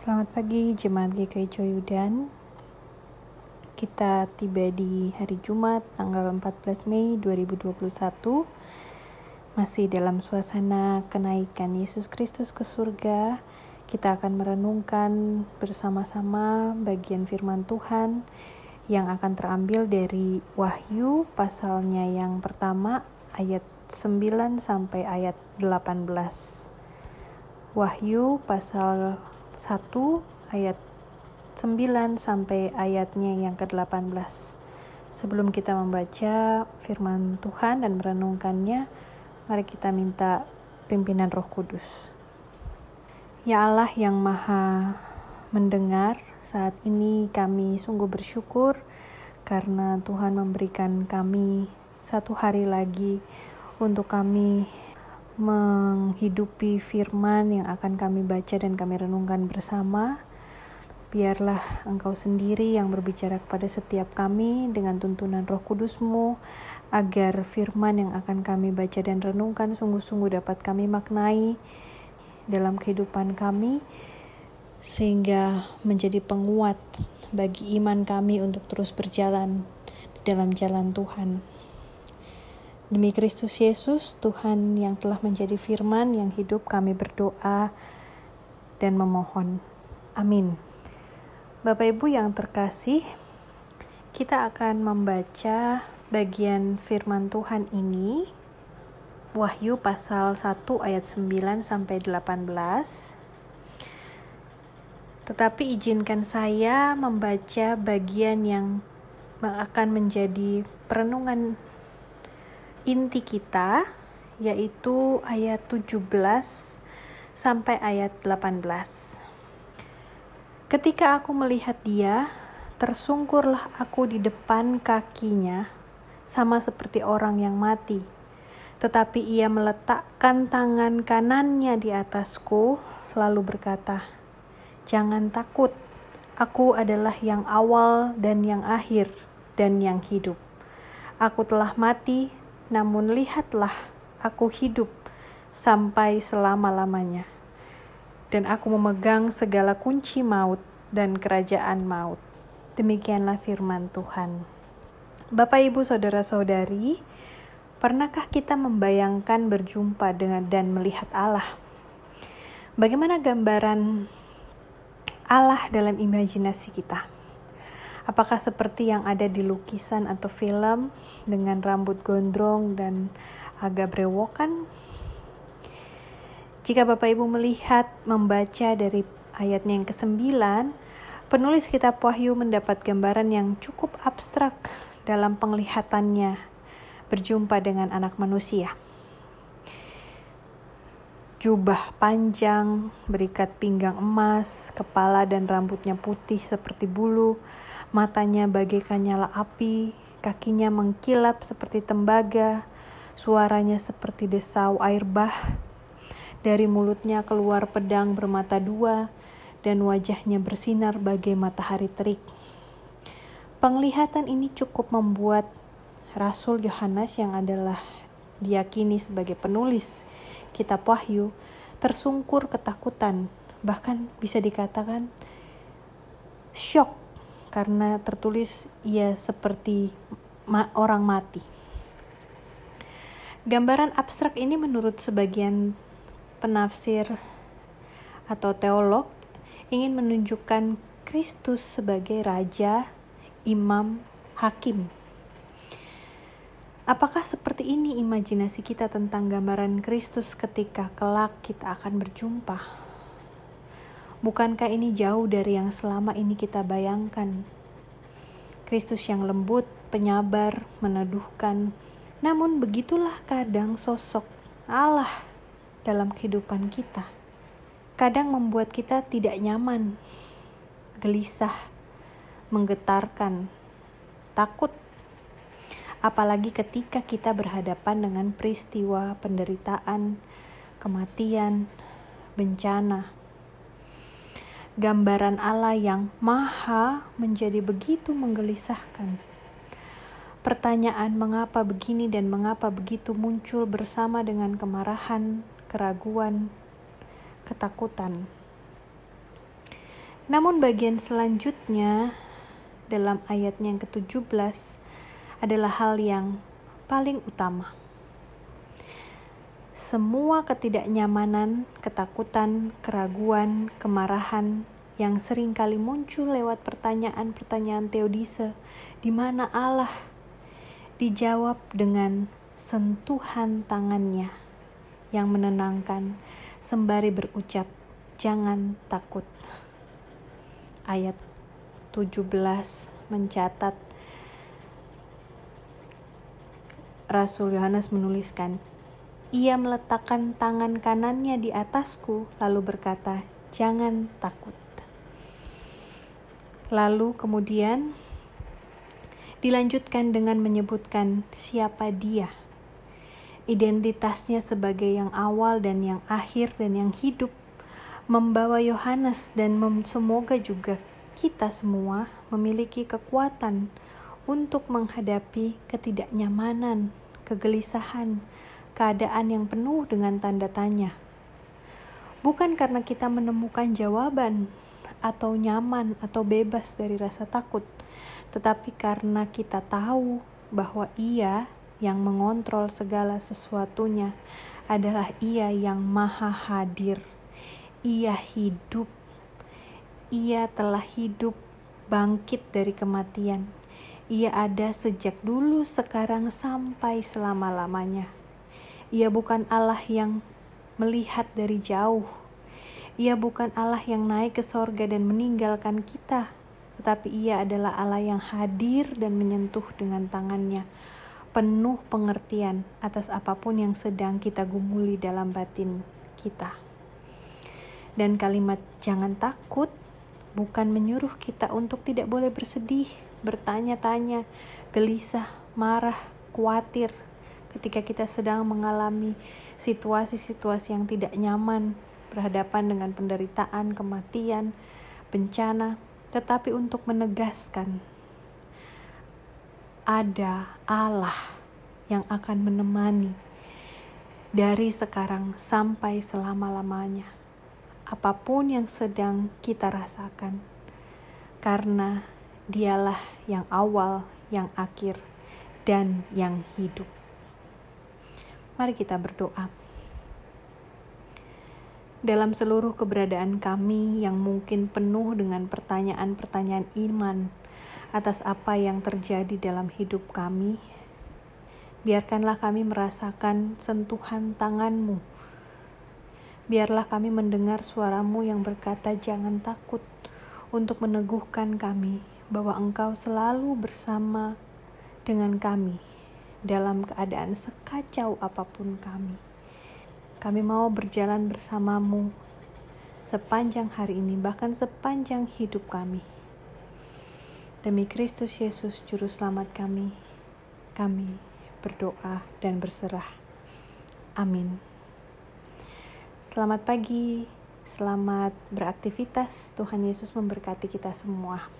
Selamat pagi Jemaat GKI Coyudan. Kita tiba di hari Jumat tanggal 14 Mei 2021 masih dalam suasana kenaikan Yesus Kristus ke surga. Kita akan merenungkan bersama-sama bagian firman Tuhan yang akan terambil dari Wahyu pasalnya yang pertama ayat 9 sampai ayat 18. Wahyu pasal 1 ayat 9 sampai ayatnya yang ke-18. Sebelum kita membaca firman Tuhan dan merenungkannya, mari kita minta pimpinan Roh Kudus. Ya Allah yang Maha mendengar, saat ini kami sungguh bersyukur karena Tuhan memberikan kami satu hari lagi untuk kami menghidupi firman yang akan kami baca dan kami renungkan bersama. Biarlah Engkau sendiri yang berbicara kepada setiap kami dengan tuntunan roh kudusmu, agar firman yang akan kami baca dan renungkan sungguh-sungguh dapat kami maknai dalam kehidupan kami, sehingga menjadi penguat bagi iman kami untuk terus berjalan dalam jalan Tuhan. Demi Kristus Yesus, Tuhan yang telah menjadi firman yang hidup, kami berdoa dan memohon. Amin. Bapak Ibu yang terkasih, kita akan membaca bagian firman Tuhan ini Wahyu pasal 1 ayat 9 sampai 18. Tetapi izinkan saya membaca bagian yang akan menjadi perenungan inti kita yaitu ayat 17 sampai ayat 18. Ketika aku melihat dia, tersungkurlah aku di depan kakinya sama seperti orang yang mati. Tetapi ia meletakkan tangan kanannya di atasku lalu berkata, "Jangan takut. Aku adalah yang awal dan yang akhir dan yang hidup. Aku telah mati namun lihatlah, aku hidup sampai selama-lamanya. Dan aku memegang segala kunci maut dan kerajaan maut. Demikianlah firman Tuhan. Bapak, Ibu, Saudara-saudari, pernahkah kita membayangkan berjumpa dengan dan melihat Allah? Bagaimana gambaran Allah dalam imajinasi kita? Apakah seperti yang ada di lukisan atau film dengan rambut gondrong dan agak brewokan? Jika Bapak Ibu melihat membaca dari ayatnya yang ke-9, penulis kitab Wahyu mendapat gambaran yang cukup abstrak dalam penglihatannya berjumpa dengan anak manusia. Jubah panjang, berikat pinggang emas, kepala dan rambutnya putih seperti bulu, matanya bagaikan nyala api, kakinya mengkilap seperti tembaga, suaranya seperti desau air bah. Dari mulutnya keluar pedang bermata dua, dan wajahnya bersinar bagai matahari terik. Penglihatan ini cukup membuat Rasul Yohanes yang adalah diyakini sebagai penulis kitab Wahyu tersungkur ketakutan, bahkan bisa dikatakan syok karena tertulis ia seperti ma orang mati. Gambaran abstrak ini menurut sebagian penafsir atau teolog ingin menunjukkan Kristus sebagai raja, imam, hakim. Apakah seperti ini imajinasi kita tentang gambaran Kristus ketika kelak kita akan berjumpa? Bukankah ini jauh dari yang selama ini kita bayangkan? Kristus yang lembut, penyabar, meneduhkan. Namun begitulah kadang sosok Allah dalam kehidupan kita. Kadang membuat kita tidak nyaman, gelisah, menggetarkan, takut. Apalagi ketika kita berhadapan dengan peristiwa penderitaan, kematian, bencana, gambaran Allah yang maha menjadi begitu menggelisahkan. Pertanyaan mengapa begini dan mengapa begitu muncul bersama dengan kemarahan, keraguan, ketakutan. Namun bagian selanjutnya dalam ayatnya yang ke-17 adalah hal yang paling utama. Semua ketidaknyamanan, ketakutan, keraguan, kemarahan yang sering kali muncul lewat pertanyaan-pertanyaan teodise, di mana Allah dijawab dengan sentuhan tangannya yang menenangkan sembari berucap, "Jangan takut." ayat 17 mencatat Rasul Yohanes menuliskan, ia meletakkan tangan kanannya di atasku lalu berkata, "Jangan takut." Lalu kemudian dilanjutkan dengan menyebutkan siapa dia. Identitasnya sebagai yang awal dan yang akhir dan yang hidup membawa Yohanes dan semoga juga kita semua memiliki kekuatan untuk menghadapi ketidaknyamanan, kegelisahan, keadaan yang penuh dengan tanda tanya. Bukan karena kita menemukan jawaban atau nyaman atau bebas dari rasa takut, tetapi karena kita tahu bahwa Ia yang mengontrol segala sesuatunya adalah Ia yang Maha Hadir ia hidup. Ia telah hidup bangkit dari kematian. Ia ada sejak dulu, sekarang, sampai selama-lamanya. Ia bukan Allah yang melihat dari jauh. Ia bukan Allah yang naik ke sorga dan meninggalkan kita, tetapi Ia adalah Allah yang hadir dan menyentuh dengan tangannya, penuh pengertian atas apa pun yang sedang kita gumuli dalam batin kita. Dan kalimat "jangan takut" bukan menyuruh kita untuk tidak boleh bersedih, bertanya-tanya, gelisah, marah, khawatir ketika kita sedang mengalami situasi-situasi yang tidak nyaman, berhadapan dengan penderitaan, kematian, bencana, tetapi untuk menegaskan ada Allah yang akan menemani dari sekarang sampai selama-lamanya apa pun yang sedang kita rasakan, karena Dialah yang awal, yang akhir, dan yang hidup. Mari kita berdoa. Dalam seluruh keberadaan kami yang mungkin penuh dengan pertanyaan-pertanyaan iman atas apa yang terjadi dalam hidup kami, biarkanlah kami merasakan sentuhan tanganmu Biarlah kami mendengar suaramu yang berkata jangan takut untuk meneguhkan kami bahwa engkau selalu bersama dengan kami dalam keadaan sekacau apa pun kami. Kami mau berjalan bersamamu sepanjang hari ini, bahkan sepanjang hidup kami. Demi Kristus Yesus, Juru Selamat kami, kami berdoa dan berserah. Amin. Selamat pagi, selamat beraktivitas. Tuhan Yesus memberkati kita semua.